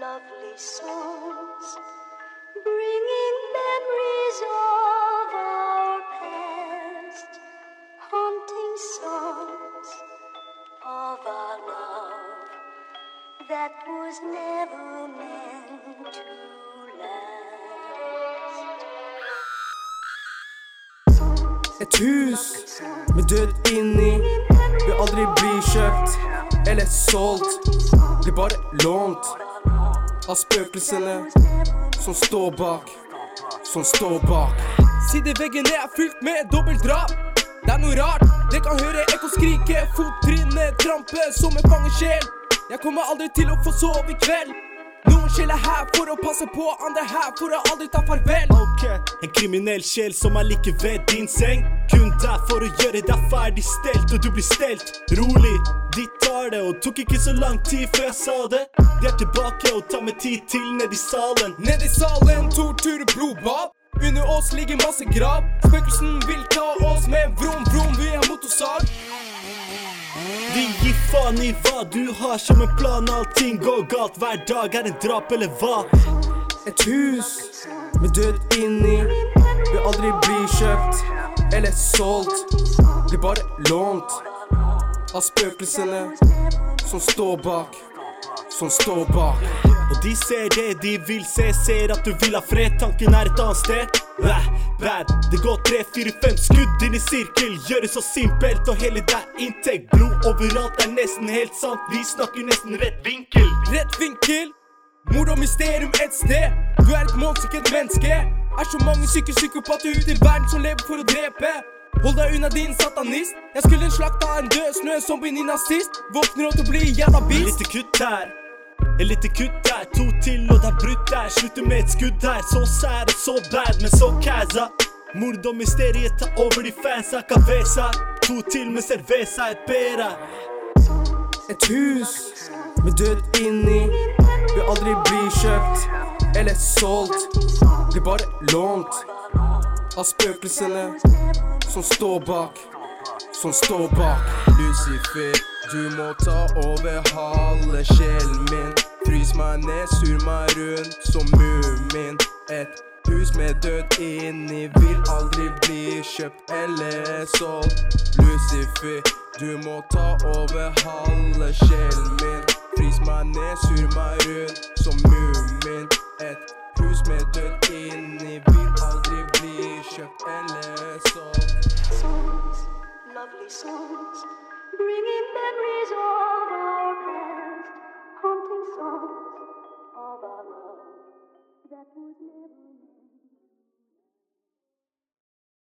lovely songs, bringing memories of our past, haunting songs of our love that was never meant to last. Et hus med død inni vil aldri bli kjøpt eller solgt. Blir bare lånt av spøkelsene som står bak, som står bak. Sideveggene er fylt med dobbeltdrap. Det er noe rart, det kan høre ekko skrike, fottrinnet trampe som en fangesjel. Jeg kommer aldri til å få sove i kveld. Noen sjel er her for å passe på, andre her for å aldri ta farvel. Ok, En kriminell sjel som er like ved din seng. Kun der for å gjøre deg ferdig stelt, og du blir stelt. Rolig, de tar det, og tok ikke så lang tid før jeg sa det. De er tilbake og tar med tid til ned i salen. Ned i salen, tortur, blodbad. Under oss ligger masse grav. Spøkelsen vil ta oss med vrom, vrom, vi er motorsag. De faen i hva du har som en plan, allting går galt. Hver dag er en drap eller hva? Et hus med død inni vil aldri bli kjøpt eller solgt. Blir bare lånt av spøkelsene som står bak, som står bak. Og de ser det de vil se, ser at du vil ha fred. Tanken er et annet sted. Bæ, bad. Det går tre, fire, fem skudd inn i sirkel. Gjøres så simpelt, og hele er inntekt. Blod overalt er nesten helt sant. Vi snakker nesten rett vinkel. Rett vinkel, mord og mysterium et sted. Du er et monster, ikke et menneske. Er så mange syke psykopater ute i verden som lever for å drepe. Hold deg unna din satanist. Jeg skulle en slakt av en død snø som blir nazist. Våkner opp til å bli jævla Et beast. lite kutt her. Et lite kutt to til og det er brutt der. Slutter med et skudd her. Så sær og så bad, men så kæsa Mord og mysteriet tar over de fansa. Cabeza. To til med cerveza, et bera. Et hus med død inni vil aldri bli kjøpt eller solgt. Blir bare lånt av spøkelsene som står bak, som står bak. Lucifer, du må ta over halve sjelen min. Frys meg ned, sur meg rundt som mumin. Et hus med død inni vil aldri bli kjøpt eller solgt. Lucifer, du må ta over halve sjelen min. Frys meg ned, sur meg rundt som mumin. Et hus med død inni vil aldri bli kjøpt eller solgt. songs, lovely songs, bringing memories of